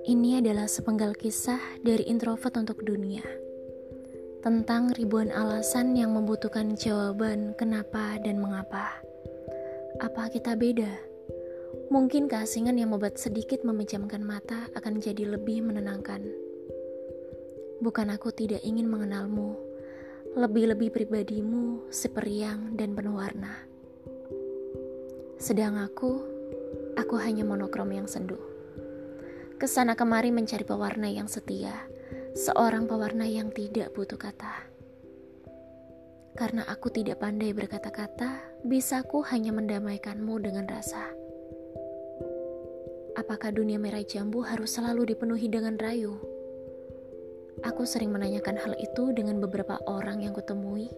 Ini adalah sepenggal kisah dari introvert untuk dunia tentang ribuan alasan yang membutuhkan jawaban kenapa dan mengapa. Apa kita beda? Mungkin keasingan yang membuat sedikit memejamkan mata akan jadi lebih menenangkan. Bukan aku tidak ingin mengenalmu, lebih-lebih pribadimu seperiang dan penuh warna. Sedang aku, aku hanya monokrom yang sendu ke sana kemari mencari pewarna yang setia, seorang pewarna yang tidak butuh kata. Karena aku tidak pandai berkata-kata, bisaku hanya mendamaikanmu dengan rasa. Apakah dunia merah jambu harus selalu dipenuhi dengan rayu? Aku sering menanyakan hal itu dengan beberapa orang yang kutemui,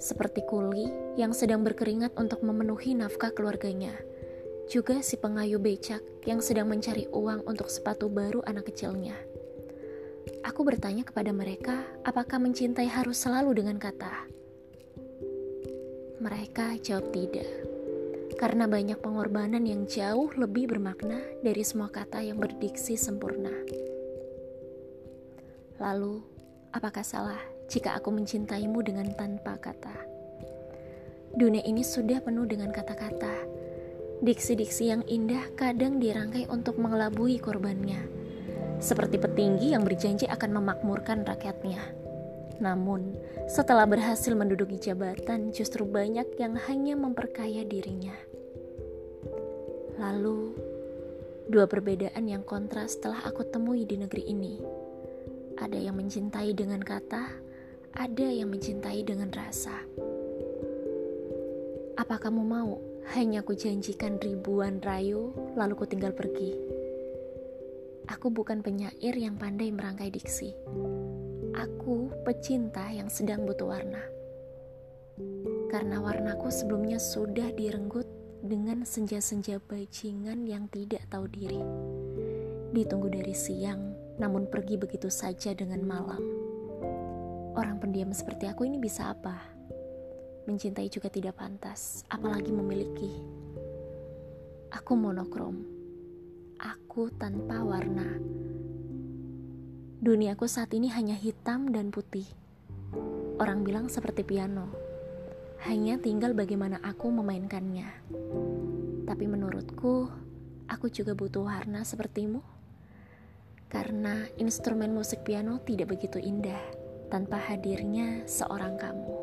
seperti Kuli yang sedang berkeringat untuk memenuhi nafkah keluarganya juga si pengayuh becak yang sedang mencari uang untuk sepatu baru anak kecilnya. Aku bertanya kepada mereka, apakah mencintai harus selalu dengan kata? Mereka jawab tidak, karena banyak pengorbanan yang jauh lebih bermakna dari semua kata yang berdiksi sempurna. Lalu, apakah salah jika aku mencintaimu dengan tanpa kata? Dunia ini sudah penuh dengan kata-kata Diksi-diksi yang indah kadang dirangkai untuk mengelabui korbannya, seperti petinggi yang berjanji akan memakmurkan rakyatnya. Namun, setelah berhasil menduduki jabatan, justru banyak yang hanya memperkaya dirinya. Lalu, dua perbedaan yang kontras telah aku temui di negeri ini. Ada yang mencintai dengan kata, ada yang mencintai dengan rasa. Apa kamu mau hanya ku janjikan ribuan rayu, lalu ku tinggal pergi. Aku bukan penyair yang pandai merangkai diksi. Aku pecinta yang sedang butuh warna. Karena warnaku sebelumnya sudah direnggut dengan senja-senja bajingan yang tidak tahu diri. Ditunggu dari siang, namun pergi begitu saja dengan malam. Orang pendiam seperti aku ini bisa apa? Mencintai juga tidak pantas, apalagi memiliki. Aku monokrom. Aku tanpa warna. Duniaku saat ini hanya hitam dan putih. Orang bilang seperti piano. Hanya tinggal bagaimana aku memainkannya. Tapi menurutku, aku juga butuh warna sepertimu. Karena instrumen musik piano tidak begitu indah tanpa hadirnya seorang kamu.